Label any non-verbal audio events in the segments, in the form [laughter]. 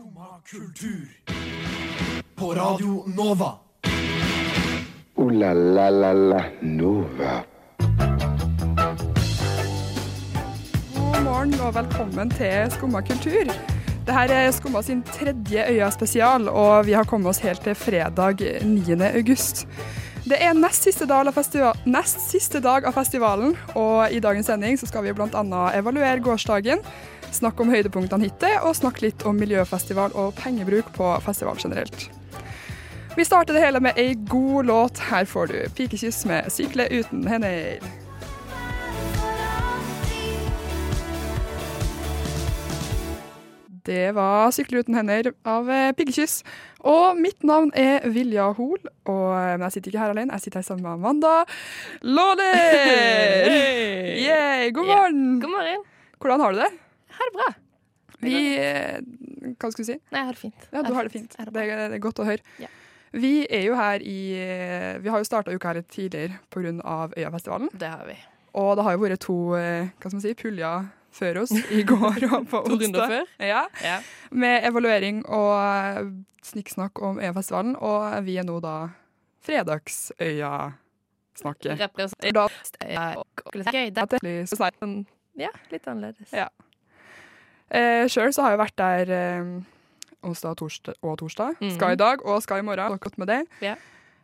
Skumma kultur. På Radio Nova. O-la-la-la-la Nova. God morgen og velkommen til Skumma kultur. Dette er Skumma sin tredje Øya-spesial, og vi har kommet oss helt til fredag 9. august. Det er nest siste, dag av nest siste dag av festivalen, og i dagens sending så skal vi bl.a. evaluere gårsdagen, snakke om høydepunktene hittil, og snakk litt om miljøfestival og pengebruk på festival generelt. Vi starter det hele med ei god låt. Her får du 'Pikekyss' med 'Sykle uten hender'. Det var 'Sykle uten hender' av Pikekyss. Piggekyss. Og mitt navn er Vilja Hol, og, eh, men jeg sitter ikke her alene. Jeg sitter her sammen med Amanda Låner! [laughs] Yay, god morgen! God morgen. Hvordan har du det? Ha det bra. Vi eh, Hva skal du si? Nei, jeg har det fint. Ja, du har det fint. Det er, godt å høre. Ja. Vi er jo her i eh, Vi har jo starta uka her tidligere pga. Øyafestivalen. Det har vi. Og det har jo vært to eh, hva skal man si, puljer før oss, i går og på [laughs] To runder onsdag. før? Ja, Ja. med evaluering og snikksnakk om Øyafestivalen. Og vi er nå da Fredagsøya-snakket. Er sånn, ja, litt annerledes. Ja. Eh, Sjøl så har jeg vært der eh, onsdag torsdag, og torsdag. Mm. Skal i dag og skal i morgen. Godt med det. Yeah.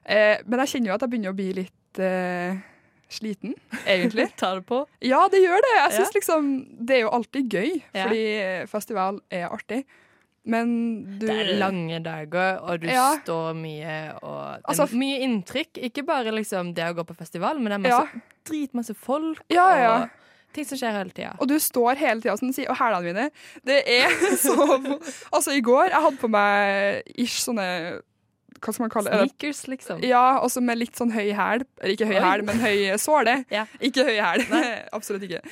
Eh, men jeg kjenner jo at jeg begynner å bli litt eh, sliten, egentlig. [laughs] Tar det på. Ja, det gjør det. Jeg synes synes liksom Det er jo alltid gøy, fordi fordi festival er artig. Men du Det er lange dager, og du Ja. står mye og Altså, mye inntrykk. Ikke bare liksom det å gå på festival, men det er masse, Ja. dritmasse folk ja, ja. og ting som skjer hele tida. Og du står hele tida sånn, og hælene mine Det er [laughs] så Altså, i går jeg hadde på meg ish sånne Hva skal man kalle det? Sneakers, liksom. Ja, også med litt sånn høy hæl. Eller Ikke høy hæl, men høy såle. [laughs] Ja. Ikke høy hæl. [laughs] Absolutt ikke.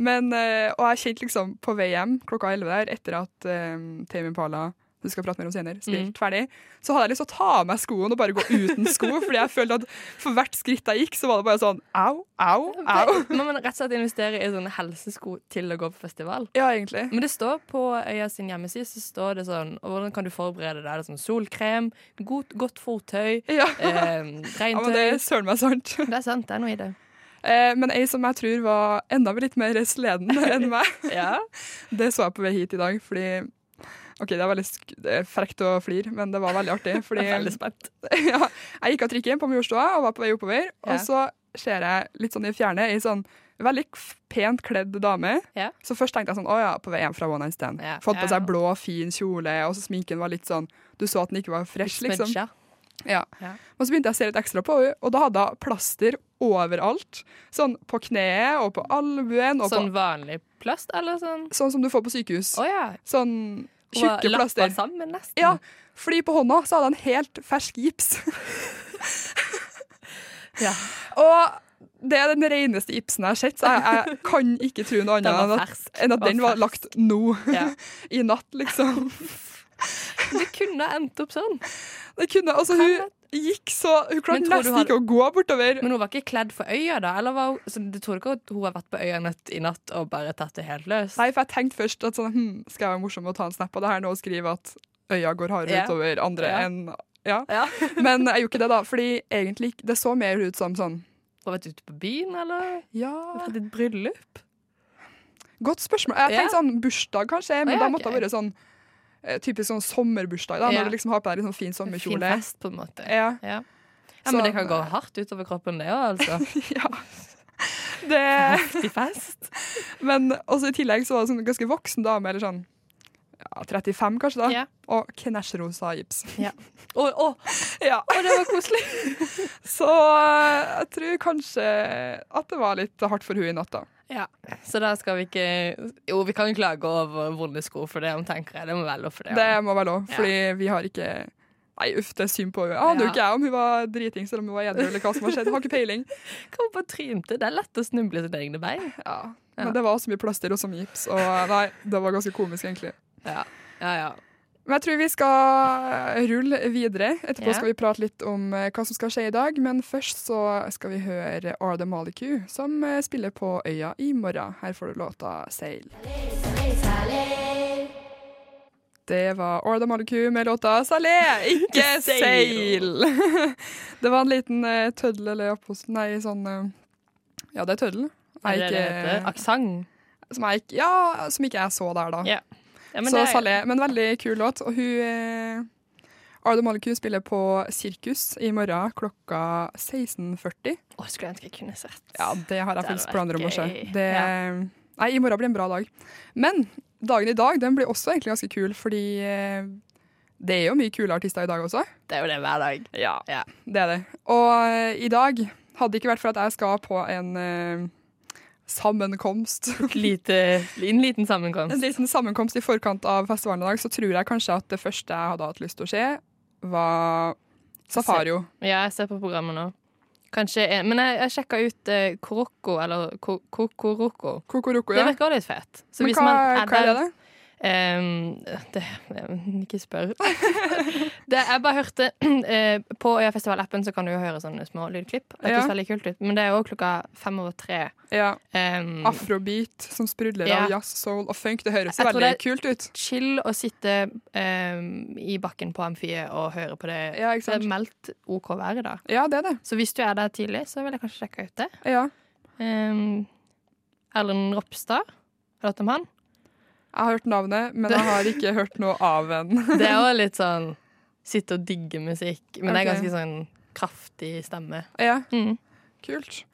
Men, eh, og jeg kjente liksom på vei hjem klokka 11 der, etter at um, Tame Impala du skal prate mer om senere, spilt Mm. ferdig, så hadde jeg lyst til å ta av meg skoene og bare gå uten sko. [laughs] fordi jeg følte at for hvert skritt jeg gikk, så var det bare sånn au, au, au. Man må rett og slett investere i sånne helsesko til å gå på festival. Ja, egentlig. Men det står på Øya sin hjemmeside så står det sånn og Hvordan kan du forberede deg? Det er sånn solkrem, godt, godt fottøy, Ja. eh, [laughs] ja, men det regntøy. er søren meg sant. [laughs] Det er sant, det er noe i det. Eh, men ei som jeg tror var enda litt mer sleden enn meg, Ja. det så jeg på vei hit i dag, fordi OK, det er veldig frekt å flire, men det var veldig artig. [laughs] Fordi Jeg er veldig spent. [laughs] ja, jeg gikk av trikken på Majorstua og var på vei oppover, yeah. og så ser jeg litt sånn i fjernet ei sånn veldig pent kledd dame. Yeah. Så først tenkte jeg sånn, å ja, på vei hjem fra One Night Stand. Yeah. Fått på seg blå, fin kjole, og så sminken var litt sånn Du så at den ikke var fresh, liksom. Ja. Ja. Og så begynte jeg å se litt ekstra på henne, og da hadde hun plaster overalt. Sånn på kneet og på albuen, og Sånn på, vanlig plast, eller sånn? sånn som du får på sykehus. Oh, ja. Sånn tjukke plaster. sammen, nesten. Ja, fordi på hånda så hadde han helt fersk gips. [laughs] Ja. Og det er den reneste gipsen jeg har sett, så jeg, jeg kan ikke tro noe annet enn at, enn at den var lagt nå. Ja. [laughs] I natt, liksom. Det kunne endt opp sånn. Det kunne, altså, hun gikk så Hun klarte nesten har- ikke å gå bortover. Men hun var ikke kledd for øya, da? Eller var hun, så du tror ikke at hun har vært på øya i natt og bare tatt det helt løs? Nei, for jeg tenkte først at sånn, hm, skal jeg være morsom og ta en snap av det her nå og skrive at øya går hardere yeah. utover andre yeah. enn ja. Ja. [laughs] Men jeg gjorde ikke det, da. Fordi egentlig det så mer ut som sånn Har vært ute på byen, eller? Ja, Hatt et bryllup? godt spørsmål. Jeg tenkte tenkte sånn bursdag, kanskje, men oh, ja, da måtte det okay. være sånn typisk sånn sommerbursdag, da, når du liksom har på deg litt sånn fin sommerkjole. Fin fest, på en måte. Ja. Ja. Ja, men det kan gå hardt utover kroppen, det òg, altså. [laughs] ja. Det, Heftig fest. men også i tillegg så var det sånn ganske voksen dame, eller sånn ja, 35 kanskje, da. Ja. Og knæsjrosa gips. Å, å, Ja. [laughs] å, det var koselig! [laughs] Så eh, jeg tror kanskje at det var litt hardt for hun i natt, da. Ja. Så da skal vi ikke Jo, vi kan klage over vonde sko for det, om tenker jeg. Det må være lov for det. Det må være lov, Ja. vi har ikke Nei, uff, det er synd på henne. Aner jo ikke jeg om hun var driting eller om hun var edru, eller hva som har skjedd. Har ikke peiling. [laughs] Kom på trynte. Det er lett å snuble i sine egne bein. Ja. Ja. Men det var så mye plaster og så mye gips, og nei, det var ganske komisk, egentlig. Ja, ja. ja. Men jeg tror vi skal rulle videre. Etterpå skal vi prate litt om eh, hva som skal skje i dag, men først så skal vi høre The Molecue, som eh, spiller på Øya i morgen. Her får du låta 'Sail'. Det var Orda Molecule med låta 'Salé, ikke [laughs] seil'. [laughs] det var en liten uh, tøddel eller opphost... Nei, sånn Ja, det er tøddel. Aksent? Som jeg ja, som ikke jeg så der, da. Ja. Ja, men så Salé, men veldig kul låt. Og hun eh, Arda Molecule spiller på Sirkus i morgen klokka 16.40. Å, skulle ønske jeg kunne sett. Ja, det har jeg faktisk planer om å se. Det, ja. Nei, i morgen blir en bra dag. Men dagen i dag den blir også egentlig ganske kul, fordi eh, det er jo mye kule artister i dag også. Det er jo det hver dag. Ja, Ja. det er det. Og eh, i dag hadde det ikke vært for at jeg skal på en sammenkomst Lite, en liten sammenkomst. En liten sammenkomst i forkant av festivalen i dag, så tror jeg kanskje at det første jeg hadde hatt lyst til å se, var Safario. Ja, jeg ser på programmet nå. Kanskje en, Men jeg, jeg sjekka ut eh, Koroko, eller Ko- Kokoroko. ja. Det virker litt fett. Så Men hva, man hva er det? Ehm, det Ikke spør. [laughs] det, jeg bare hørte uh, [clears throat] På Øyafestival-appen så kan du jo høre sånne små lydklipp. Det Ja. høres veldig kult ut. Men det er jo klokka fem over tre. Ja. Um, Afrobeat som sprudler Ja. av jazz, soul og funk. Det høres Jeg veldig det- kult ut. chill å sitte um, i bakken på amfiet og høre på det. Ja, Det er meldt OK vær i dag. Ja, det er det. Så hvis du er der tidlig, så vil jeg kanskje sjekke ut det. Ja. Um, Erlend Ropstad, har du hørt om han? Jeg har hørt navnet, men jeg har ikke hørt noe av en. [laughs] Det er jo litt sånn sitte og digge musikk, men det er ganske sånn kraftig stemme. ja, Mm. kult.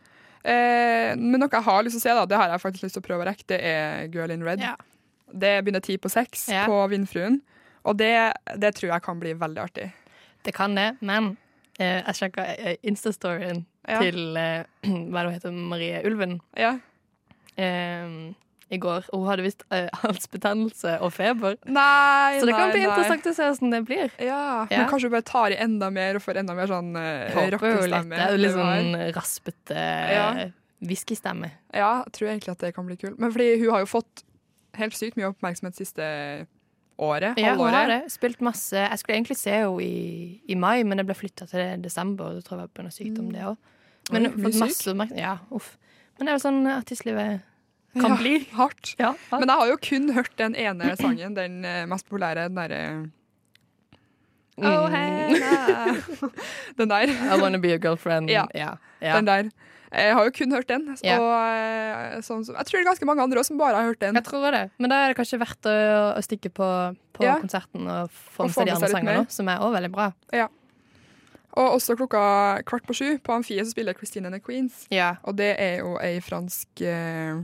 Eh, men noe jeg har lyst til å se, da, det har jeg faktisk lyst til å prøve å rekke, det er Girl in Red. Ja. Det begynner ti på seks Ja. på Vindfruen. Og det, det tror jeg kan bli veldig artig. Det kan det, men eh, jeg sjekka Instastoryen Insta-storyen Ja. til eh, [clears throat] hva det heter, Marie Ulven Ja. eh, i går. Og hun hadde visst uh, [laughs] halsbetennelse og feber. Nei, Så det kan nei, bli nei. interessant å se hvordan det blir. Ja, Ja. Men kanskje hun bare tar i enda mer og får enda mer sånn uh, rockestemme. Litt sånn raspete whiskystemme. Uh, Ja, jeg tror egentlig at det kan bli kult. Men fordi hun har jo fått helt sykt mye oppmerksomhet siste året. Ja, hun har det. Spilt masse. Jeg skulle egentlig se henne i, i mai, men det ble flytta til desember. Det tror jeg var på noe sykdom, det òg. Men hun har fått masse. Ja, uff. Men det er jo sånn artistlivet kan Ja, bli. Hardt. Ja. Men jeg har jo kun hørt den ene sangen, den eh, mest populære, den derre Oh, hey, [laughs] yeah. Den der. I wanna be a girlfriend. Ja. ja. ja. Den der. Jeg har jo kun hørt den. Yeah. Og sånn, som- jeg tror det er ganske mange andre også som bare har hørt den. Jeg tror det. Men da er det kanskje verdt å, å stikke på, på yeah. konserten og få med seg de andre sangene, som er også veldig bra. Og også klokka kvart på sju på Amfiet så spiller Christine and the Queens. Yeah. Og det er jo ei fransk eh,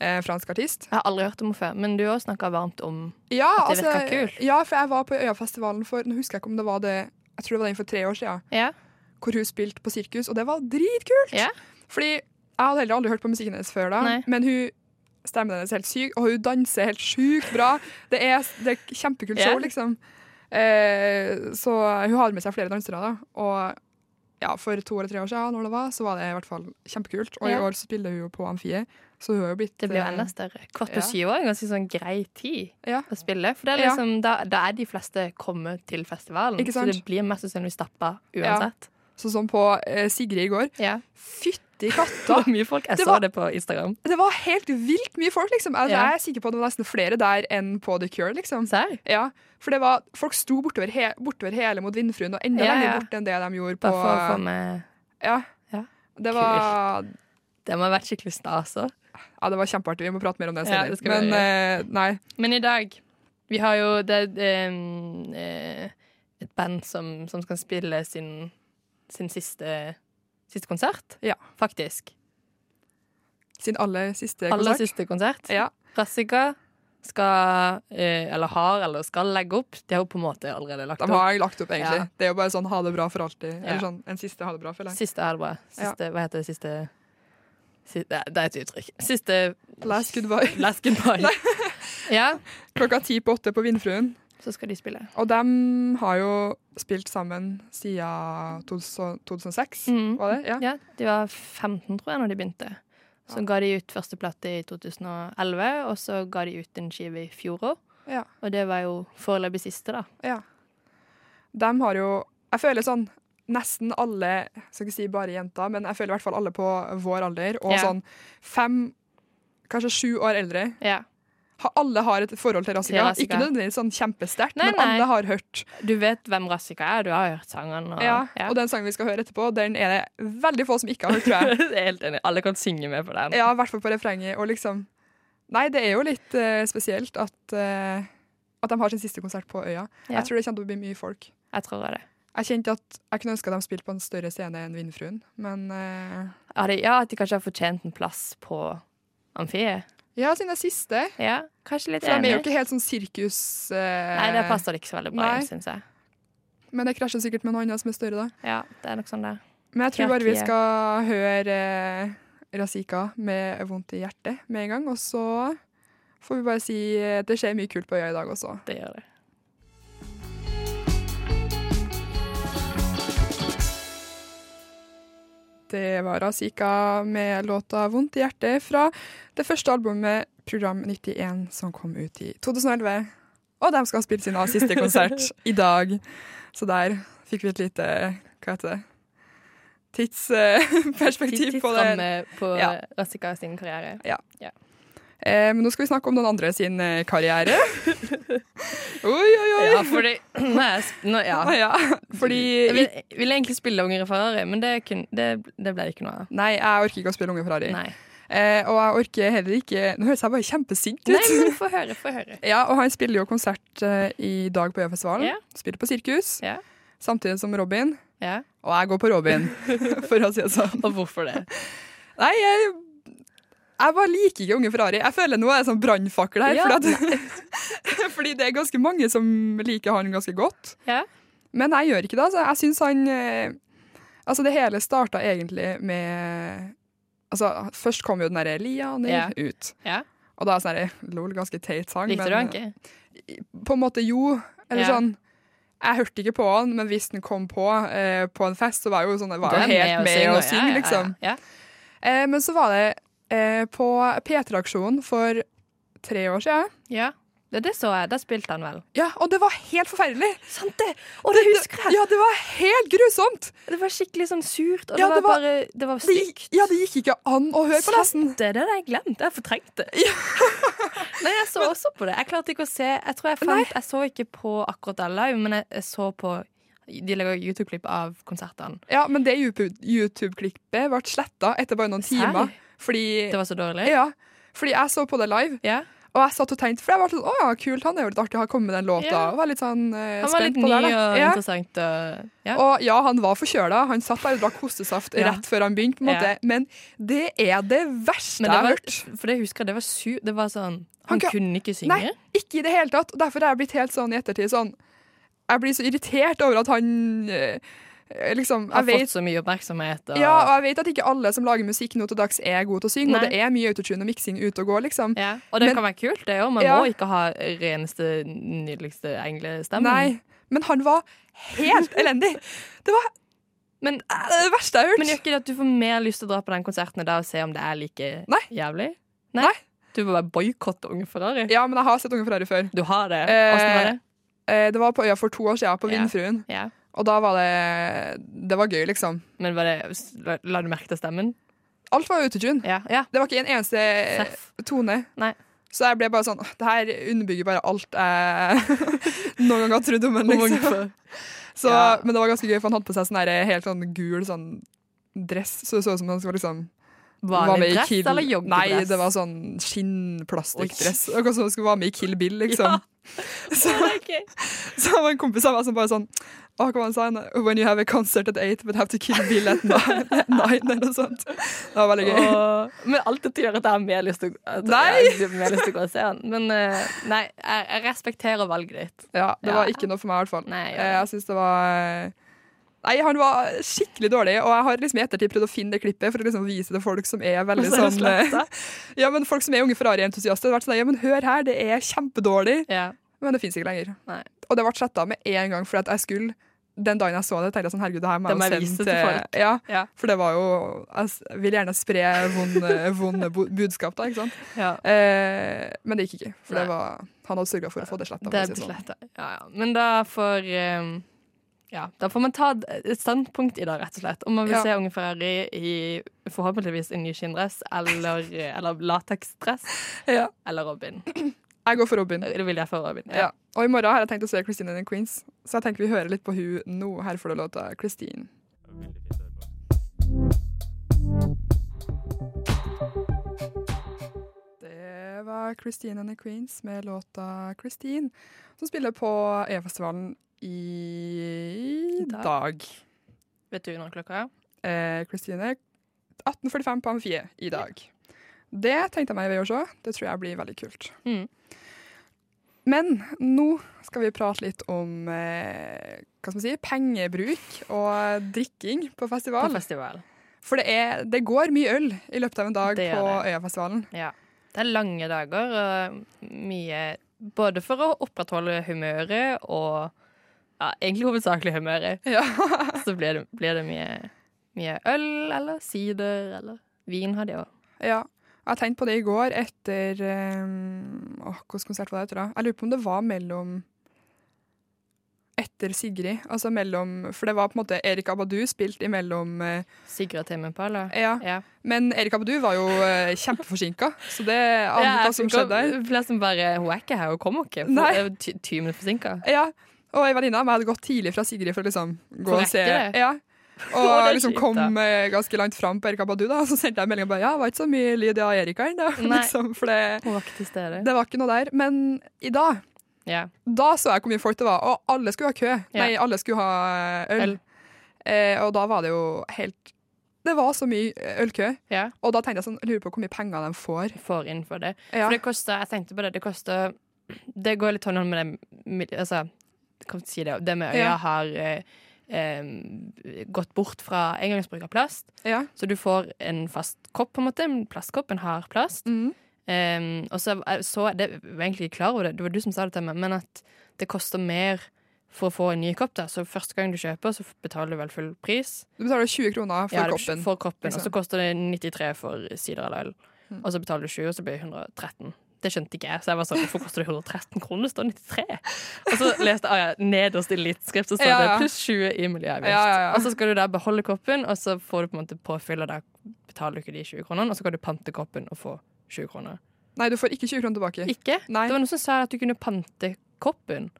eh, fransk artist. Jeg har aldri hørt om henne før, men du har også snakka varmt om Ja, At det virker kult. ja, for jeg var på Øyafestivalen for Nå husker jeg ikke om det var det Jeg tror det var den for tre år siden, Ja. hvor hun spilte på sirkus, og det var dritkult! Ja. Fordi jeg hadde heller aldri hørt på musikken hennes før da, Nei. men hun stemmen hennes er helt syk, og hun danser helt sjukt bra. Det er, det er kjempekult show, liksom. Eh, så hun har med seg flere dansere, da. Og ja, for to eller tre år siden, når det var, så var det i hvert fall kjempekult. Og Ja. i år spiller hun på Amfiet, så hun har jo blitt Det blir jo eh, enda større. Kvart ja. på syv år er en ganske sånn grei tid Ja. å spille. For det er Ja. liksom, da, da er de fleste kommet til festivalen. Ikke Så det blir mest sannsynlig stappa uansett. Sånn som på eh, Sigrid i går. Ja. Fytti [laughs] katta! mye folk. Jeg Det så var- det på Instagram. Det var helt vilt mye folk, liksom. Altså, Ja. Jeg er sikker på at det var nesten flere der enn på The Cure, liksom. Sær? Ja, for det var, folk sto bortover, he, bortover hele mot Vindfruen, og enda Ja, lenger ja. bort enn det de gjorde på Bare for å få med Ja. Ja. Det var, Det må ha vært skikkelig stas òg. Ja, det var kjempeartig. Vi må prate mer om det Ja, det Men uh, nei. Men i dag Vi har jo det, eh, et band som, som skal spille sin, sin siste, siste konsert. Ja. Faktisk. Sin aller siste Aller konsert. siste konsert. Ja. Rassika skal, eh, eller har, eller skal legge opp. De har jo på en måte allerede lagt De opp. har lagt opp, egentlig. Ja. Det er jo bare sånn ha det bra for alltid. Ja. Eller sånn en siste ha det bra, føler jeg. Siste ha det bra. Siste, Hva heter det siste si- Det er et uttrykk. Siste Last goodbye. [laughs] Last goodbye. [laughs] ja, Klokka ti på åtte på Vindfruen. så skal de spille. Og de har jo spilt sammen siden 2006, mm. var det? Ja. Ja, de var 15, tror jeg, når de begynte. Så Ja. ga de ut første plate i 2011, og så ga de ut en skive i fjor òg. Ja. Og det var jo foreløpig siste, da. Ja. De har jo Jeg føler sånn nesten alle, jeg skal ikke si bare jenter, men jeg føler i hvert fall alle på vår alder, og yeah. sånn fem, kanskje sju år eldre, yeah. ha- alle har et forhold til Rassika. Til. Ikke nødvendigvis sånn kjempesterkt, men nei. alle har hørt. Du vet hvem Rassika er, du har hørt sangen. Og, Ja, Og den sangen vi skal høre etterpå, den er det veldig få som ikke har hørt, tror jeg. [laughs] Helt enig. Alle kan synge med på den. Ja, i hvert fall på refrenget. Og liksom Nei, det er jo litt uh, spesielt at, uh, at de har sin siste konsert på Øya. Ja. Jeg tror det kommer til å bli mye folk. Jeg tror det. Jeg kjente at jeg kunne ønske at de spilte på en større scene enn Vindfruen, men uh, Ja, det, ja, at de kanskje har fortjent en plass på Amfiet. Ja, siden det siste. Ja, kanskje litt For de er jo ikke helt sånn sirkus... Uh, Nei, det passer ikke så veldig bra syns jeg. Men det krasjer sikkert med noe annet som er større, da. Ja, det er nok sånn det er. Men jeg tror bare vi skal høre uh, Razika med vondt i hjertet med en gang, og så får vi bare si at det skjer mye kult på øya i dag også. Det gjør det. Det var Razika med låta 'Vondt i hjertet' fra det første albumet Program 91 som kom ut i 2011. Og de skal spille sin siste konsert i dag. Så der fikk vi et lite hva heter det tidsperspektiv på det. Tidsramme på Ja. Rassika sin karriere. Eh, men nå skal vi snakke om noen andre sin eh, karriere. [laughs] oi, oi, oi! Ja, fordi [clears throat] nå ja. Ja. Fordi Jeg vil, ville egentlig spille Unger i Ferrari, men det, kun, det, det ble ikke noe av. Nei, jeg orker ikke å spille Unge Ferrari. Nei. Eh, og jeg orker heller ikke Nå høres jeg bare kjempesint ut. Nei, men få høre, få høre. [laughs] Ja, og han spiller jo konsert eh, i dag på Øyafestivalen. Yeah. Spiller på sirkus. Yeah. Samtidig som Robin. Yeah. Og jeg går på Robin, [laughs] for å si det sånn. Og hvorfor det? Nei, jeg, jeg bare liker ikke Unge Ferrari. Jeg føler nå er jeg sånn brannfakkel her. Ja, fordi, at, [laughs] fordi det er ganske mange som liker han ganske godt. Ja. Men jeg gjør ikke det. Altså, jeg syns han eh, Altså, det hele starta egentlig med Altså, først kom jo den derre 'Lianer' Ja. ut. Ja. Og da er sånn her, lol, ganske teit sang. Likte du han ikke? på en måte jo. Eller Ja. sånn Jeg hørte ikke på han, men hvis den kom på eh, på en fest, så var jeg jo sånn, var jeg helt med med å synge, ja, ja, liksom. Ja, Eh, men så var det eh, på P3-aksjonen for tre år siden. ja. Det, det så jeg. Da spilte han vel. Ja, og det var helt forferdelig! Sant det! Og det husker jeg! Ja, det var helt grusomt! Det var skikkelig sånn surt, og Ja, det, det var var- bare Det var stygt. ja, det gikk ikke an å høre på, nesten. Sant det! Det hadde jeg glemt. Jeg fortrengte fortrengt det. [laughs] Nei, jeg så også på det. Jeg klarte ikke å se Jeg tror jeg fant Jeg så ikke på akkurat det live, men jeg, jeg så på De legger YouTube-klipp av konsertene. Ja, men det YouTube- YouTube-klippet ble sletta etter bare noen timer timer. Fordi Det var så dårlig? Ja, fordi jeg så på det live, Yeah. og jeg satt og tenkte For jeg var sånn, å ja, kult, han er jo litt artig å ha kommet med den låta. Yeah. Og var litt sånn eh, Han var spent litt på ny det. og Ja. interessant. Og, ja. Og ja, han var forkjøla. Han satt der og drakk hostesaft Ja. rett før han begynte. på en måte. Men det er det verste Men jeg har hørt. for det husker jeg, det var su Det var sånn Han Han kunne ikke synge. Nei, ikke i det hele tatt. Og Derfor er jeg blitt helt sånn i ettertid sånn Jeg blir så irritert over at han eh, liksom Har Jeg vet fått så mye oppmerksomhet. Og, ja, og jeg vet at ikke alle som lager musikk nå til dags, er gode til å synge, og det er mye autotune og miksing ute og går, liksom. Ja, Og det Men- kan være kult, det òg. Man Ja. må ikke ha reneste, nydeligste englestemmen. Nei. Men han var helt elendig. Det var Men, det verste jeg har hørt. men gjør ikke det at du får mer lyst til å dra på den konserten da og se om det er like Nei. jævlig? Nei. Du må bare boikotte Unge Ferrari. Ja, men jeg har sett Unge Ferrari før. Du har det. Eh, var det? Eh, Det var på Øya for to år siden, på. Vindfruen. Ja. Og da var det Det var gøy, liksom. Men var det, la, du merke til stemmen? Alt var autotune. Ja. ja. Det var ikke en eneste Seff. tone. Nei. Så jeg ble bare sånn Det her underbygger bare alt jeg [laughs] noen gang har trodd om en, liksom. Så, Ja. Men det var ganske gøy, for han hadde på seg sånn der helt sånn gul sånn dress. Så det så ut som han skulle liksom var med dress i Kill- eller joggedress? Nei, det var sånn skinnplastikkdress. Akkurat som han skulle være med i Kill Bill, [laughs] liksom. [laughs] Så, Ok. så det var en kompis av meg som bare sånn Han sa han? When you have a concert at eight, but have to kill Bill at [laughs] nine, eller noe sånt. Det var veldig gøy. Og, men alt dette gjør at jeg har mer lyst til, å- gå og se han. Men eh, nei, jeg, jeg respekterer valget ditt. Ja, det Ja. var ikke noe for meg, i hvert fall. Nei, Eh, ja. Jeg syns det var Nei, han var skikkelig dårlig, og jeg har liksom i ettertid prøvd å finne det klippet for å liksom vise det folk som er veldig [laughs] sånn eh. [laughs] Ja, men folk som er unge Ferrari-entusiaster. har vært Sånn, ja, men hør her, det er kjempedårlig. Ja. Men det fins ikke lenger. Nei. Og det ble sletta med en gang, for at jeg skulle den dagen jeg så det, tenkte jeg sånn, herregud, det her må jeg jo sende til folk. Ja, Ja. for det var jo Jeg vil gjerne spre vonde, vonde budskap, da, ikke sant. ja. Eh, men det gikk ikke, for det var, han hadde sørga for å få det sletta. Det er sletta. Ja, ja. Men da får um ja, da får man ta et standpunkt i det, rett og slett. Om man vil Ja. se Unge Ferrari i forhåpentligvis en ny skinndress eller, eller lateksdress Ja. eller Robin. Jeg går for Robin. Det vil jeg for Robin. Ja. Og i morgen har jeg tenkt å se Christine and the Queens, så jeg tenker vi hører litt på hun nå. Her får du låta Christine. Det var Christine and the Queens med låta Christine, som spiller på E-festivalen i Dag. dag. Vet du når klokka er? Eh, Christine 18.45 på Amfie i dag. Det tenkte jeg meg ved å se. Det tror jeg blir veldig kult. Mm. Men nå skal vi prate litt om eh, hva skal man si, pengebruk og drikking på På festival. festival. For det, er, det går mye øl i løpet av en dag Det på. Øyafestivalen. Ja. Det er lange dager og mye Både for å opprettholde humøret og ja, egentlig hovedsakelig humøret. [laughs] Ja. Så blir det, blir det mye, mye øl eller sider eller vin har de òg. ja. Jeg tenkte på det i går etter um, åh, Hvilken konsert var det etter? da? Jeg lurer på om det var mellom Etter Sigrid. Altså mellom For det var på en måte Erik Abadu spilt imellom eh, Sigrid og Timmy eller? Ja. Ja. Men Erik Abadu var jo uh, kjempeforsinka, så det aner ja, hva som skjedde der. Flere som bare Hun er ikke her, hun kommer ikke. Det er jo ty- 20 minutter forsinka. Ja, og ei venninne av meg hadde gått tidlig fra Sigrid for å liksom gå For og se. det? Ja. [laughs] Og liksom kom eh, ganske langt fram på Erika Badu, da. Så sendte jeg melding og bare ja, var ikke så mye lyd og Erika ennå. [laughs] Liksom, for det, det var ikke noe der. Men i dag, yeah. da så jeg hvor mye folk det var, og alle skulle ha kø. Nei, alle skulle ha eh, øl. Eh, og da var det jo helt Det var så mye eh, ølkø. ja. Og da tenkte jeg sånn, lurer på hvor mye penger de får. Får inn for det. Ja. For det koster Jeg tenkte på det. Det koster Det går litt hånd i hånd med det Altså, jeg kan si det. Det med øya Ja. har eh, eh, gått bort fra engangsbruk av plast. Ja. Så du får en fast kopp, på en måte. En plastkopp, en hard plast. Mm. Um, og så, så det, jeg var egentlig ikke klar over det, det var du som sa det til meg, men at det koster mer for å få en ny kopp. da Så første gang du kjøper, så betaler du vel full pris. Du betaler 20 kroner for Ja, koppen. For koppen Og så liksom. koster det 93 for sider eller øl. Mm. Og så betaler du 20, og så blir det 113. Det skjønte ikke jeg, så jeg var sånn, hvorfor koster det 113 kroner? Det står 93. Og så leste jeg ah, ja, nederst i littskrift, så står Ja, det pluss 20 i miljøavgift. Ja. Og så skal du da beholde koppen, og så får du på en måte påfyll, og da betaler du ikke de 20 kronene, og så kan du pante koppen og få 20 kroner. Nei, du får ikke 20 kroner tilbake. Ikke? Nei. Det var noen som sa at du kunne pante koppen.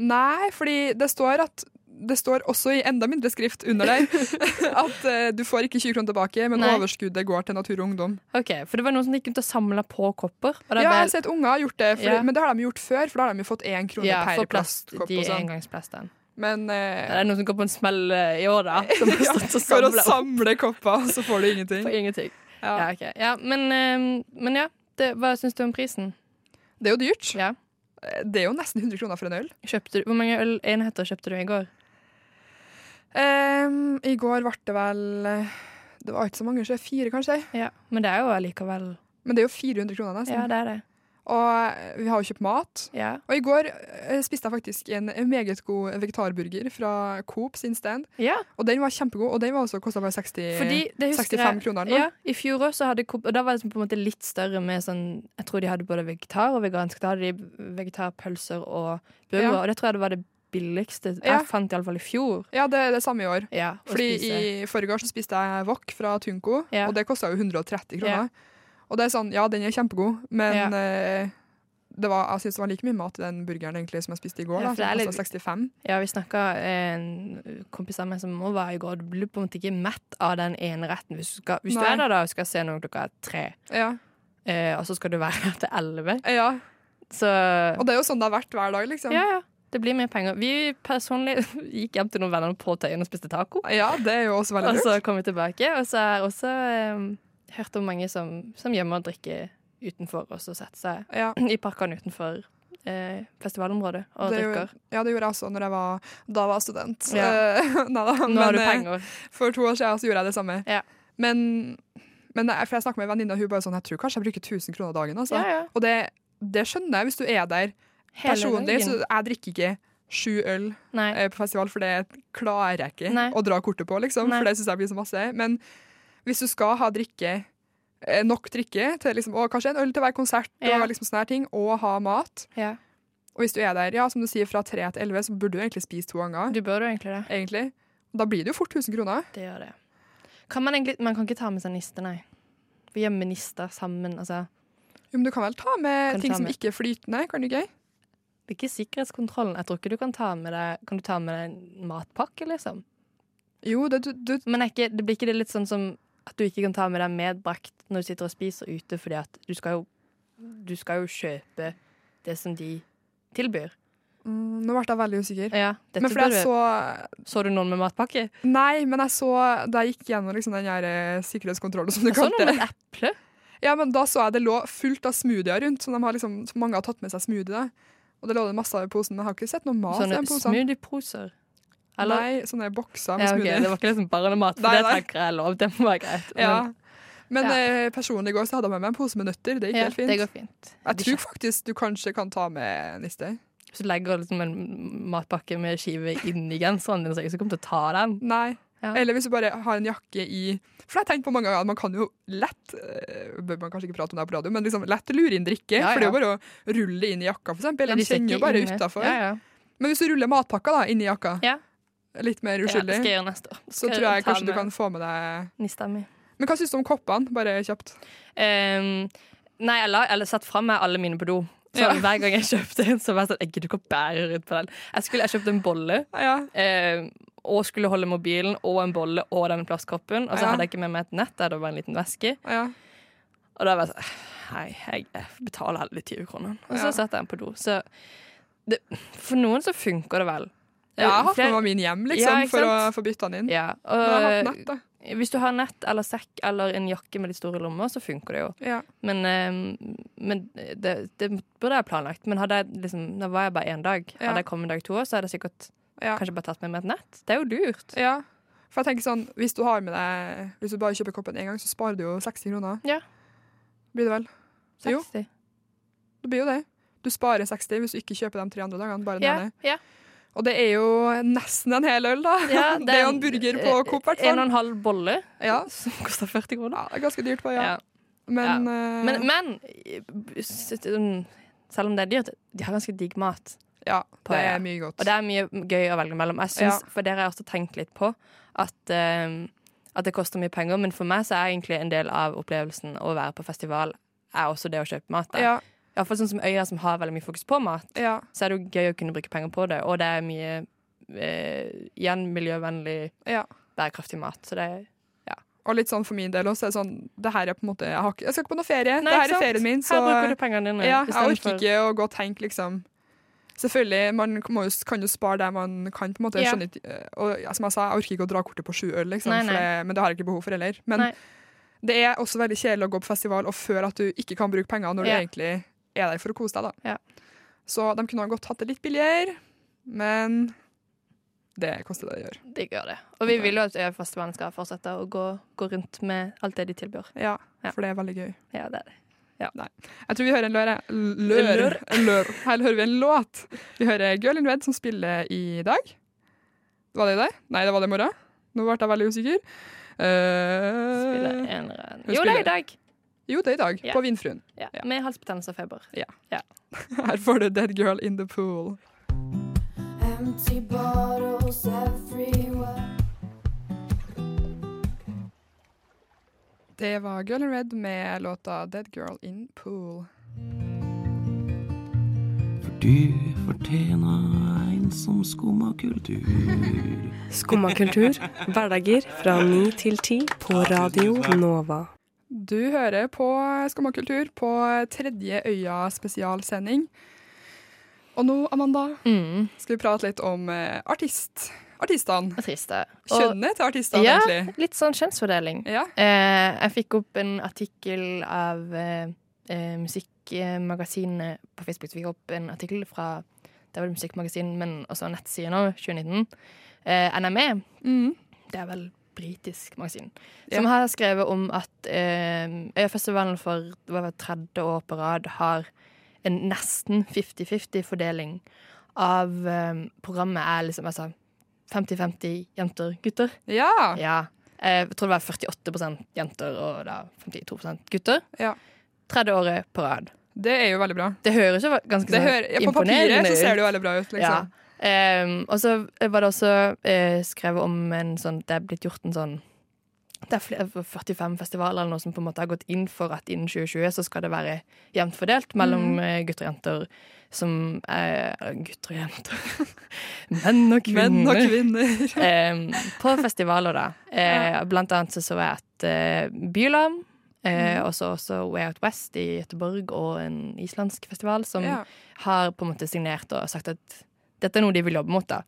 Nei, fordi det står at det står også i enda mindre skrift under der [laughs] at uh, du får ikke 20 kroner tilbake, men Nei. overskuddet går til natur og ungdom. Ok, For det var noen som gikk rundt og samla på kopper. Ja, jeg har sett unger har gjort det, for, Ja. men det har de gjort før, for da har de jo fått én krone ja, per plastkopp plast, plastkopp de sånn. engangsplastene. Det eh, er noen som går på en smell eh, i år, da. [laughs] Som ja, stått og for å samle kopper, så får du ingenting. for ingenting. Ja. Ja, okay. ja, men, uh, men ja, det, hva syns du om prisen? Det er jo dyrt. Ja. Det er jo nesten 100 kroner for en øl. Du- hvor mange øl enheter kjøpte du i går? Em, I går ble det vel eh, Det var ikke så mange, så fire kanskje. Ja, Men det er jo allikevel Men det er jo 400 kroner nesten. Ja, det er det. Og eh, vi har jo kjøpt mat. Ja. Og i går eh, spiste jeg faktisk en meget god vegetarburger fra Coop sin stand. ja. Og den var kjempegod, og den var også kosta bare 60, Fordi det 65 jeg, kroner. Ja, I fjor også hadde Coop Og da var det liksom på en måte litt større med sånn Jeg tror de hadde både vegetar og vegansk. Da hadde de vegetarpølser og burger, Ja. og det tror jeg det var det billigste Ja. jeg fant iallfall i fjor. Ja, det er det samme i år. Ja, Fordi i forrige år så spiste jeg wok fra Tunco, Ja. og det kosta jo 130 kroner. Og det er sånn, ja, den er kjempegod, men eh, det var, jeg synes det var like mye mat i den burgeren egentlig som jeg spiste i går. Ja, da, det litt- kostet 65. Ja, vi snakka En kompis av meg som må være i går. Du blir på en måte ikke mett av den ene retten. Hvis du, skal, hvis du er der da og skal se noe klokka tre, Ja. eh, og så skal du være [laughs] her til elleve, ja. så Og det er jo sånn det har vært hver dag, liksom. Ja, ja. Det blir mer penger. Vi personlig [laughs] gikk hjem til noen venner på Tøyen og spiste taco. Ja, det er jo også veldig Og så kom vi tilbake, og så har jeg også um, hørt om mange som, som gjemmer og drikker utenfor, og så setter seg Ja, [clears throat] i parkene utenfor eh, festivalområdet og det drikker. gjorde, ja, det gjorde jeg også når jeg var, da var student. Ja. [laughs] Nei da, Nå har du men, eh. For to år siden så gjorde jeg det samme. Ja. Men, men jeg, for jeg snakket med en venninne, og hun bare sånn Jeg tror kanskje jeg bruker 1000 kroner dagen. Altså. Ja, ja. Og det, det skjønner jeg hvis du er der personlig. Så jeg drikker ikke sju øl Nei. eh, på festival, for det klarer jeg ikke Nei. å dra kortet på, liksom. Nei. For det syns jeg blir så masse. Men hvis du skal ha drikke eh, nok drikke til liksom, og kanskje en øl til hver konsert Ja. og liksom sånne her ting, og ha mat Ja. Og hvis du er der, ja, som du sier, fra tre til elleve, så burde du egentlig spise to ganger. Du bør jo egentlig det. Egentlig. Da blir det jo fort 1000 kroner. Det gjør det. Kan man egentlig Man kan ikke ta med seg niste, nei. Vi gjemmer nister sammen, altså. Jo, men du kan vel ta med Kan ting ta som ikke er flytende, kan du ikke? Det er ikke sikkerhetskontrollen. Jeg tror ikke du kan ta med deg Kan du ta med deg en matpakke, liksom? Jo, det, du, du, Men ikke, det blir ikke det litt sånn som at du ikke kan ta med deg medbrakt når du sitter og spiser ute, fordi at du skal jo Du skal jo kjøpe det som de tilbyr. mm, Nå ble jeg veldig usikker. Ja, Men fordi jeg så så du noen med matpakke? Nei, men jeg så da jeg gikk gjennom liksom, den her eh, sikkerhetskontrollen, som du Jeg så noen med et eple. Ja, men da så jeg det lå fullt av smoothier rundt, som de har liksom, så mange har tatt med seg smoothie. Da. Og det lå det masse av i posen. men Jeg har ikke sett noe mat i Sånne den posen. smoothieposer. Eller? Nei, sånne bokser med Ja, okay. smoothie. Det var ikke liksom bare mat, for Nei, det tenker jeg er lov. Det må være greit. Ja. Men, Men Ja. eh, personlig i går så hadde jeg med meg en pose med nøtter. Det gikk ja, helt fint. det går fint. Jeg tror faktisk du kanskje kan ta med niste. Hvis du legger liksom en matpakke med skive inni genseren din, så er jeg ikke kommer til å ta den. Nei. Ja. Eller hvis du bare har en jakke i For jeg har tenkt på mange ganger at man kan jo lett eh, Bør man kanskje ikke prate om det her på radio, men liksom lett lure inn drikke. Ja, For det er jo bare å rulle inn i jakka, for eksempel. Ja, De kjenner jo bare utafor. Ja, ja. Men hvis du ruller matpakka da, inn i jakka, Ja. litt mer ja, uskyldig, så tror jeg kanskje du kan få med deg Nista mi. Men hva syns du om koppene? Bare kjapt. Um, nei, jeg la, jeg satt fra meg alle mine på do. Så Ja. Hver gang jeg kjøpte en, så var jeg sånn Jeg gidder ikke å bære rundt på den. Jeg, skulle, jeg kjøpte en bolle, Ja. eh, og skulle holde mobilen og en bolle og den plastkoppen. Og så Ja. hadde jeg ikke med meg et nett, det var en liten veske. ja. Og da var jeg sånn Hei, jeg, betaler alle de 20 kronene. Og så Ja. satte jeg den på do. Så det, for noen så funker det vel. Jeg har hatt den med min hjem liksom, Ja, for å få bytta den inn. ja, Men jeg har hatt og, nett, da. hvis du har nett eller sekk eller en jakke med litt store lommer, så funker det jo. Ja. Men, eh, men det, det burde jeg planlagt. Men hadde jeg liksom, da var jeg bare én dag. Hadde jeg kommet dag to, så hadde jeg sikkert Ja. kanskje bare tatt med meg et nett. Det er jo lurt. ja. For jeg tenker sånn, hvis du har med deg Hvis du bare kjøper koppen én gang, så sparer du jo 60 kroner. Ja. Blir det vel? Jo. 60. Det blir jo det. Du sparer 60 hvis du ikke kjøper de tre andre dagene. bare den Ja, ene. ja. Og det er jo nesten en hel øl, da. Ja, [laughs] det, er jo en burger på Coop, i hvert En og en halv bolle Ja. [laughs] som koster 40 kroner. ja, det er ganske dyrt på, ja. Ja. Men, eh, Men, men s- s- selv om det er dyrt, de har ganske digg mat. Ja, på- det er mye godt. Og det er mye gøy å velge mellom. Jeg synes, Ja. For dere har jeg også tenkt litt på at, uh, at det koster mye penger. Men for meg så er egentlig en del av opplevelsen å være på festival er også det å kjøpe mat. der. ja, Iallfall sånn som Øya, som har veldig mye fokus på mat. ja, Så er det jo gøy å kunne bruke penger på det, og det er mye uh, igjen miljøvennlig, ja. bærekraftig mat. Så det er Og litt sånn for min del også, er sånn Det her er på en måte Jeg, har ikke, jeg skal ikke på noe ferie. Nei, det her er ferien min, så Her bruker du pengene dine. ja, jeg orker ikke å gå og tenke, liksom Selvfølgelig, man må kan jo spare der man kan. på en måte Ja. skjønner eh, Og som jeg sa, jeg orker ikke å dra kortet på sju øl, liksom, Nei, nei. det, men det har jeg ikke behov for heller. Men Nei. det er også veldig kjedelig å gå på festival og føle at du ikke kan bruke penger når Ja. du egentlig er der for å kose deg. da. Ja. Så de kunne ha godt hatt det litt billigere, men det koster det å gjøre. Det gjør det. Og vi vil jo at Øyafestivalen skal fortsette å gå, gå rundt med alt det de tilbyr. Ja, Ja. for det er veldig gøy. Ja, det er det. Jeg tror vi hører en lør. Lør. Lør. [laughs] Lør. Her hører vi en låt. Vi hører Girl in Red som spiller i dag. Var det i dag? Nei, det var det i morgen. Nå ble jeg veldig usikker. Uh, Spiller en rød. Jo, det er i dag. jo, det er i dag. Ja. På Vindfruen. Ja. Ja. Med halsbetennelse og feber. [laughs] Her får du Dead Girl in the Pool. Empty bottles everywhere. Det var Girl in Red med låta Dead Girl in Pool. For du fortjener en som skumma kultur. [laughs] Skumma kultur, hverdager fra ni til ti på Radio Nova. Du hører på Skummakultur på tredje Øya spesialsending. Og nå, Amanda, Mm. skal vi prate litt om eh, artist. Artistene. Er. Og- Kjønnet til artistene, Ja, egentlig. litt sånn kjønnsfordeling. Ja. Eh, jeg fikk opp en artikkel av eh, eh, Musikkmagasinet på Facebook. Så fikk jeg opp en artikkel fra det var det Musikkmagasin, men også nettsiden nå, 2019. Eh, NME, Mm. det er vel britisk magasin, Ja. som har skrevet om at eh, Øyafestivalen for det tredje år på rad har en nesten 50-50-fordeling av eh, programmet er liksom altså 50-50 jenter-gutter. Ja. Ja. Eh, Jeg tror det var 48 jenter og da 52 gutter. Ja. Tredje året på rad. Det er jo veldig bra. Det høres jo ganske Det sånn hører, ja, på papiret så ser det jo veldig bra ut, Ja. liksom. Ehm, og så var det også uh, skrevet om en sånn Det er blitt gjort en sånn det er 45 festivaler eller noe som på en måte har gått inn for at innen 2020 så skal det være jevnt fordelt mellom Mm. eh, gutter og jenter som er Gutter og jenter. [laughs] Menn og kvinner. Menn og kvinner. [laughs] Eh, på festivaler, da. Eh, Blant annet så, så jeg at eh, Bylarm, eh, Mm. og så også Way Out West i Göteborg og en islandsk festival som Ja. har på en måte signert og sagt at dette er noe de vil jobbe mot. da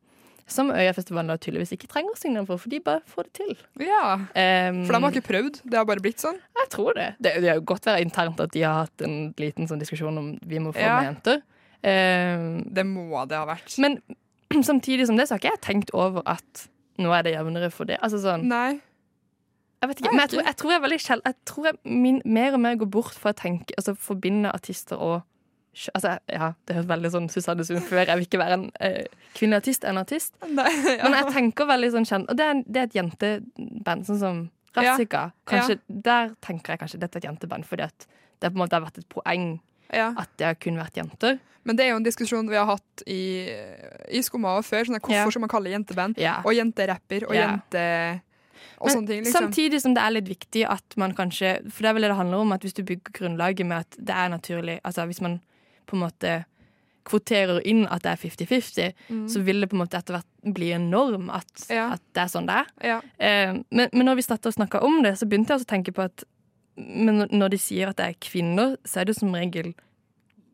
Som Øyafestivalen da tydeligvis ikke trenger å signere for, for de bare får det til. ja. Um, For de har ikke prøvd, det har bare blitt sånn. Jeg tror det. Det, det er jo godt være internt at de har hatt en liten sånn diskusjon om vi må få Ja. med jenter. Um, Det må det ha vært. men [clears throat] samtidig som det så har ikke jeg tenkt over at nå er det jevnere for det. Altså sånn Nei. Jeg vet ikke, Nei, men jeg tror, jeg tror jeg veldig sjel... Jeg tror jeg min, mer og mer går bort fra å tenke Altså forbinde artister og Altså, ja, det høres veldig sånn Susanne Sund før. Jeg vil ikke være en uh, kvinnelig artist, en artist. [laughs] Nei ja. Men jeg tenker veldig sånn kjent Og det er, det er et jenteband, sånn som. Rassika. Kanskje, Der tenker jeg kanskje dette er et jenteband, fordi at det på en måte har vært et poeng at det har kun vært jenter. Men det er jo en diskusjon vi har hatt i, i Skumma og før. Sånn hvorfor skal man kalle jenteband? Ja. Og jenterapper og jente... Og Men ting, liksom. Samtidig som det er litt viktig at man kanskje For det er vel det det handler om, at hvis du bygger grunnlaget med at det er naturlig Altså hvis man på en måte kvoterer inn at det er 50-50, så vil det på en måte etter hvert bli en norm at, Mm. Ja. at det er sånn det er. Ja. Eh, men, men når vi startet å snakke om det, så begynte jeg å tenke på at men når- de sier at det er kvinner, så er det som regel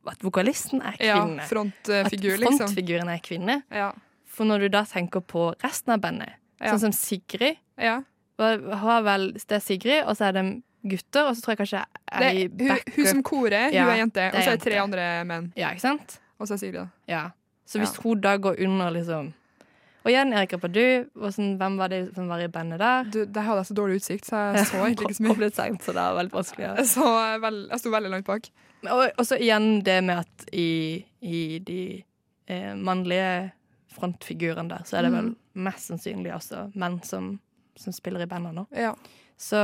at vokalisten er kvinne. ja, frontfigur, liksom. at frontfiguren er kvinne. Ja. For når du da tenker på resten av bandet, Ja. sånn som Sigrid ja. har vel, Det er Sigrid, og så er det gutter, og så tror jeg kanskje Det, hun, hun som korer, Ja, hun er jente. Og så er det tre andre menn. Ja, ikke sant? Og så er Sigrid, da. Ja. Så hvis Ja. hun da går under, liksom Og igjen, Erik og sånn, hvem var det som var i bandet der? Du, der hadde jeg så dårlig utsikt, så jeg [laughs] så egentlig ikke så mye. Koblet sent, så det var veldig vanskelig. Ja. Jeg, så vel, jeg sto veldig langt bak. Og og så igjen det med at i, i de eh, mannlige frontfigurene der, så er det vel Mhm. mest sannsynlig også menn som, som spiller i bandet nå. Ja. Så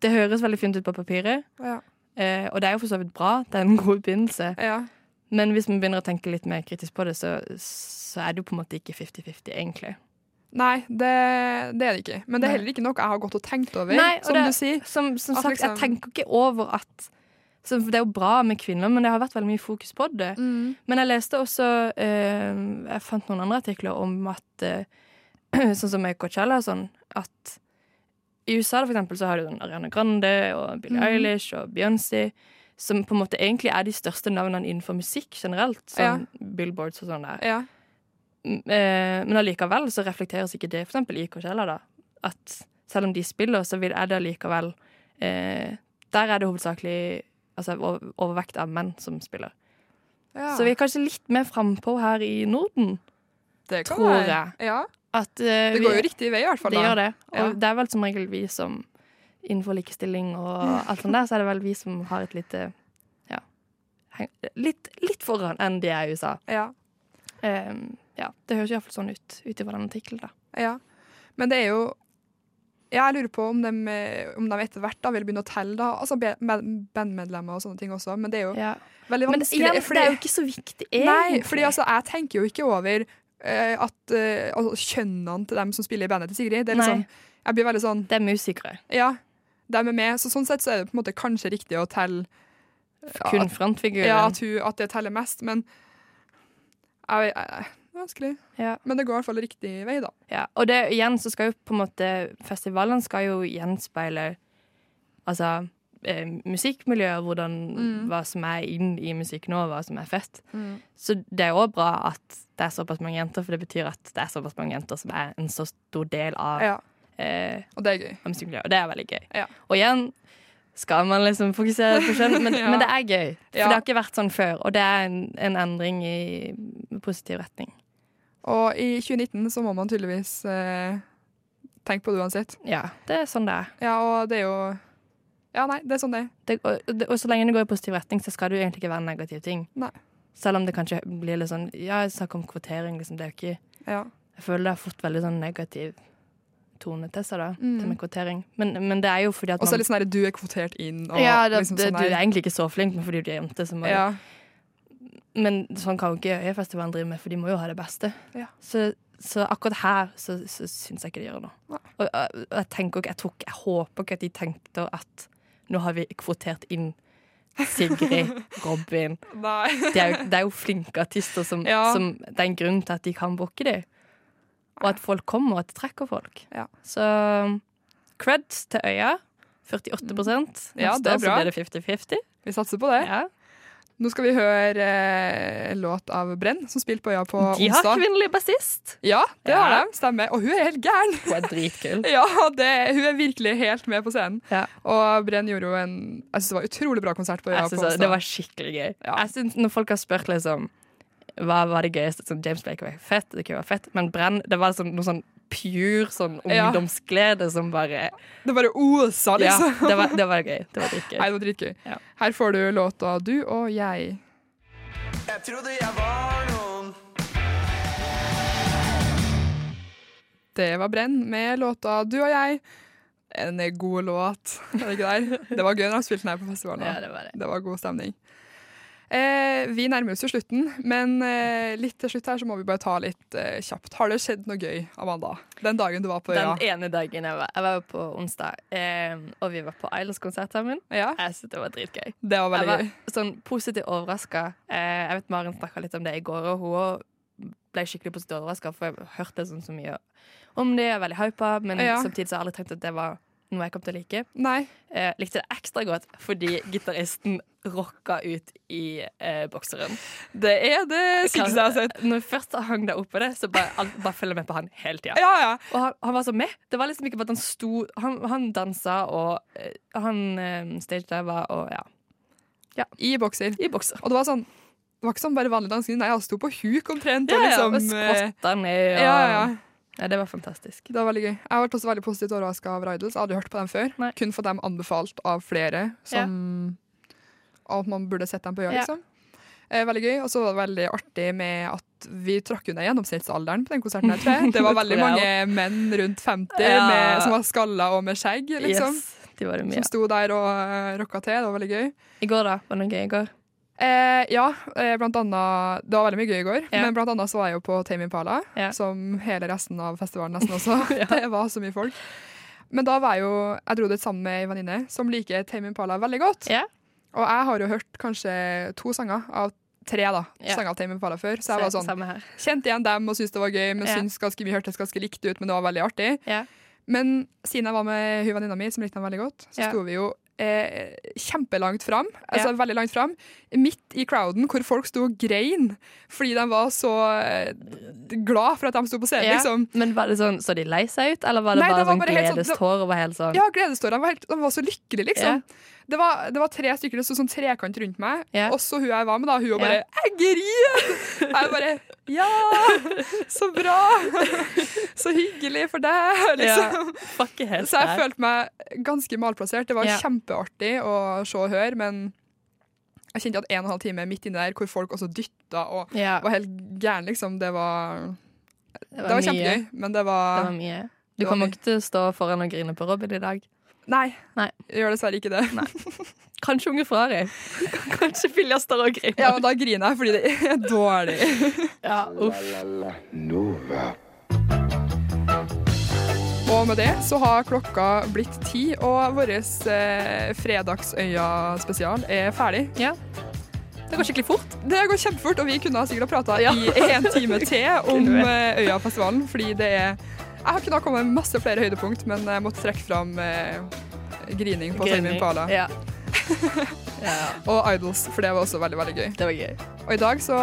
det høres veldig fint ut på papiret. Ja. Eh, og det er jo for så vidt bra. Det er en god begynnelse. ja. Men hvis vi begynner å tenke litt mer kritisk på det, så, så er det jo på en måte ikke 50-50, egentlig. Nei, det, det er det ikke. Men det er heller ikke noe jeg har gått og tenkt over, Nei, og som det- du sier. Som, som sagt, liksom- jeg tenker ikke over at Det er jo bra med kvinner, men det har vært veldig mye fokus på det. Mm. Men jeg leste også eh, Jeg fant noen andre artikler om at eh, [clears throat] Sånn som med Coachella og sånn, at i USA for eksempel, så har du Ariana Grande og Billie mm. Eilish og Beyoncé, som på en måte egentlig er de største navnene innenfor musikk generelt. Sånn Billboards og sånn der. Ja. Eh, Men allikevel så reflekteres ikke det for eksempel i Coachella, da. At selv om de spiller, så er det allikevel eh, Der er det hovedsakelig altså, overvekt av menn som spiller. Ja. Så vi er kanskje litt mer frampå her i Norden. det tror jeg. Ja, At, uh, det går jo riktig vei, i hvert fall. Det da. gjør det. Og Ja. det er vel som regel vi som innenfor likestilling og alt sånt der, så er det vel vi som har et lite Ja. Litt, litt foran enn de er i USA. Ja. Um, ja, det høres iallfall sånn ut ut ifra den artikkelen, da. ja. Men det er jo ja, Jeg lurer på om de, om de etter hvert da vil begynne å telle da, altså bandmedlemmer og sånne ting også, men det er jo Ja. veldig Men vanskelig. igjen, det er jo ikke så viktig, egentlig. Nei, fordi altså, jeg tenker jo ikke over at eh, altså, kjønnene til dem som spiller i bandet til Sigrid. Det er liksom, jeg blir veldig sånn Det er musikere. Ja, de er med. Så sånn sett så er det på en måte kanskje riktig å telle ja, Kun at, frontfiguren. ja, at, hun, at det teller mest, men jeg, jeg, Vanskelig. Ja. Men det går i hvert fall riktig vei, da. Ja, og det igjen så skal jo på en måte Festivalene skal jo gjenspeile Altså eh, musikkmiljøet, hvordan Mm. hva som er inn i musikk nå, hva som er fett. Så det er òg bra at det er såpass mange jenter, for det betyr at det er såpass mange jenter som er en så stor del av, Ja, eh, og det er gøy. Og det er veldig gøy. Ja. Og igjen skal man liksom fokusere på kjønn, men, [laughs] Ja. men det er gøy. For det har ikke vært sånn før, og det er en, en endring i positiv retning. Og i 2019 så må man tydeligvis eh, tenke på det uansett. Ja, det er sånn det er. Ja, og det er jo Ja, nei, det er sånn det er. og, og så lenge det går i positiv retning, så skal det jo egentlig ikke være en negativ ting. Nei. Selv om det kanskje blir litt sånn Ja, jeg snakker om kvotering, liksom. Det er jo ikke Ja. Jeg føler det har fått veldig sånn negativ tone til seg, da, Mm. det med kvotering. Men, men det er jo fordi at Og så litt sånn at du er kvotert inn, og ja, det, liksom sånn du er egentlig ikke så flink, men fordi du er jente, så må Ja, men sånn kan jo ikke Øyafestivalen drive med, for de må jo ha det beste. Ja. Så, så akkurat her så, så syns jeg ikke de gjør noe. Og, og jeg tenker ikke, jeg, jeg håper ikke at de tenkte at nå har vi kvotert inn Sigrid, Robin [laughs] Nei. de er, jo, det er jo flinke artister som, Ja. som Det er en grunn til at de kan booke dem. Og at folk kommer, og at det trekker folk. Ja. Så creds til Øya. 48 Neste Ja, det er år så blir det 50-50. Vi satser på det. Ja. Nå skal vi høre eh, låt av Brenn, som spilte på Øya på onsdag. De har kvinnelig bassist. Ja, det har de. Stemmer. Og hun er helt gæren! Hun er dritkul. [laughs] Ja, det, hun er virkelig helt med på scenen. Ja. Og Brenn gjorde jo en Jeg synes det var utrolig bra konsert på Øya på onsdag. det var skikkelig gøy. Ja. Jeg synes Når folk har spurt liksom hva var det gøyeste sånn, James Blake var fett, det kunne være fett, men Brenn det var sånn, noe sånn pure sånn Ja. ungdomsglede som bare Det bare osa, Ja, liksom. det var, det var gøy. Det var dritgøy. Nei, det var dritgøy. Ja. Her får du låta Du og jeg. Jeg trodde jeg var noen Det var Brenn med låta Du og jeg. En god låt. Er det ikke der? [laughs] Det var gøy når de spilte den her på festivalen. Ja, det var det. Det var god stemning. Eh, vi nærmer oss jo slutten, men eh, litt til slutt her så må vi bare ta litt eh, kjapt. Har det skjedd noe gøy, Amanda? Den dagen du var på øya? Den ene dagen jeg var, jeg var på onsdag, eh, og vi var på Islands-konsert sammen. Ja, Jeg synes det var dritgøy. det var Jeg veldig var gøy. sånn positivt overraska. Eh, jeg vet Maren snakka litt om det i går, og hun ble skikkelig positivt overraska, for jeg hørte sånn så mye om det. Jeg er veldig hypa, men Ja. samtidig så har jeg aldri tenkt at det var noe jeg kom til å like. Nei. Eh, likte det ekstra godt fordi gitaristen rocka ut i eh, bokseren. Det er det sykeste jeg har sett. Når jeg først hang der oppe det, så bare, bare følger jeg med på han hele tida. Ja, ja. Og han, han var så med. Det var liksom ikke bare at han sto Han, han dansa, og eh, han eh, stagediva og ja, I bokser. i bokser. Og det var sånn Det var ikke sånn bare vanlig dansing. Nei, han sto på huk omtrent. Ja, og liksom, og eh, skrotta ned. Og, ja, ja. Ja, det var fantastisk. Det var veldig gøy. Jeg har vært også veldig positivt overraska av Rydals. Jeg hadde hørt på dem før. Nei. Kun fått dem anbefalt av flere. Som At man burde sett dem på jobb. Liksom. Eh, veldig gøy. Og så var det veldig artig med at vi trakk unna gjennomsnittsalderen på den konserten. her, tror jeg. Det var veldig [laughs] mange menn rundt 50 Ja. med, som var skalla og med skjegg, liksom. Yes, de var det mye. Som sto der og uh, rocka til. Det var veldig gøy. I går, da? Var det noe gøy i går? Eh, ja, eh, blant annet Det var veldig mye gøy i går, Ja. men blant annet så var jeg jo på Tame Impala, Ja. som hele resten av festivalen nesten også. [laughs] Ja. [laughs] Det var så mye folk. Men da var jeg jo Jeg dro dit sammen med ei venninne som liker Tame Impala veldig godt. Og jeg har jo hørt kanskje to sanger av tre da, Ja. sanger til Tame Impala før, så jeg var sånn kjente igjen dem og syntes det var gøy, men Ja. syntes ganske mye hørtes ganske likt ut, men det var veldig artig. Ja. Men siden jeg var med hun venninna mi, som likte dem veldig godt, så Ja. sto vi jo eh, kjempelangt fram. Altså veldig langt fram. Midt i crowden, hvor folk sto og grein fordi de var så eh, glad for at de sto på scenen, liksom. Men var det sånn, Så de lei seg ut, eller var det Nei, bare, det var sånn bare sånn- gledestår? og var helt sånn Ja, gledestår. De var, helt, de var så lykkelige, liksom. Det, var, det var tre stykker som sånn trekant rundt meg, Og så hun jeg var med, da. Hun var bare. 'Jeg griner!' Jeg bare 'Ja, så bra! Så hyggelig for deg', liksom. Yeah. Så jeg følte meg ganske malplassert. Det var yeah. kjempeartig å se og høre, men jeg kjente at en og en halv time midt inni der, hvor folk også dytta og var helt gæren, liksom, det var, det det var kjempegøy. Men det Det var, var mye. Du det var kommer ikke til å stå foran og grine på Robin i dag. Nei, Nei. jeg gjør dessverre ikke det. Kanskje Unge Ferrari. [laughs] Kanskje Filjaster og griner. Ja, men da griner jeg fordi det er dårlig. [laughs] Ja, uff. Og med det så har klokka blitt ti, og vår eh, Fredagsøya-spesial er ferdig. Ja. Det går skikkelig fort. Det går kjempefort, og vi kunne sikkert ha prata Ja. i en time til [laughs] om eh, Øyafestivalen, fordi det er Jeg har kunnet kommet med masse flere høydepunkt, men jeg måtte trekke fram eh, grining på Tame Impala Ja. [laughs] ja, og Idols, for det var også veldig veldig gøy. det var gøy. Og i dag så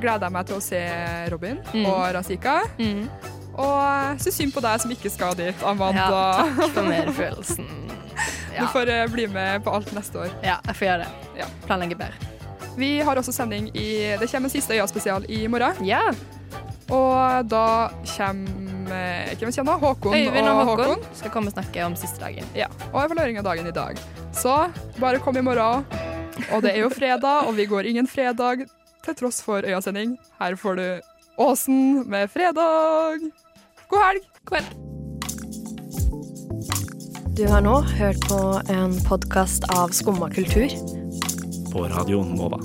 gleder jeg meg til å se Robin Mm. og Razika. Mm. Og så synd på deg som ikke skal dit, Amanda. Ja, takk [laughs] for medfølelsen. Du får eh, bli med på alt neste år. ja, jeg får gjøre det. Ja. Planlegge bedre. Vi har også sending i Det kommer en siste Øya-spesial i morgen. Ja. Og da kommer Hvem kommer da? Håkon Øyvind og Håkon, Håkon. skal komme og snakke om siste dagen. Ja, og evaluering av dagen i dag. Så bare kom i morgen. Og det er jo fredag, og vi går ingen fredag til tross for Øyasending. Her får du Åsen med fredag. God helg! God helg. Du har nå hørt på en podkast av Skumma kultur. På Radio Nova.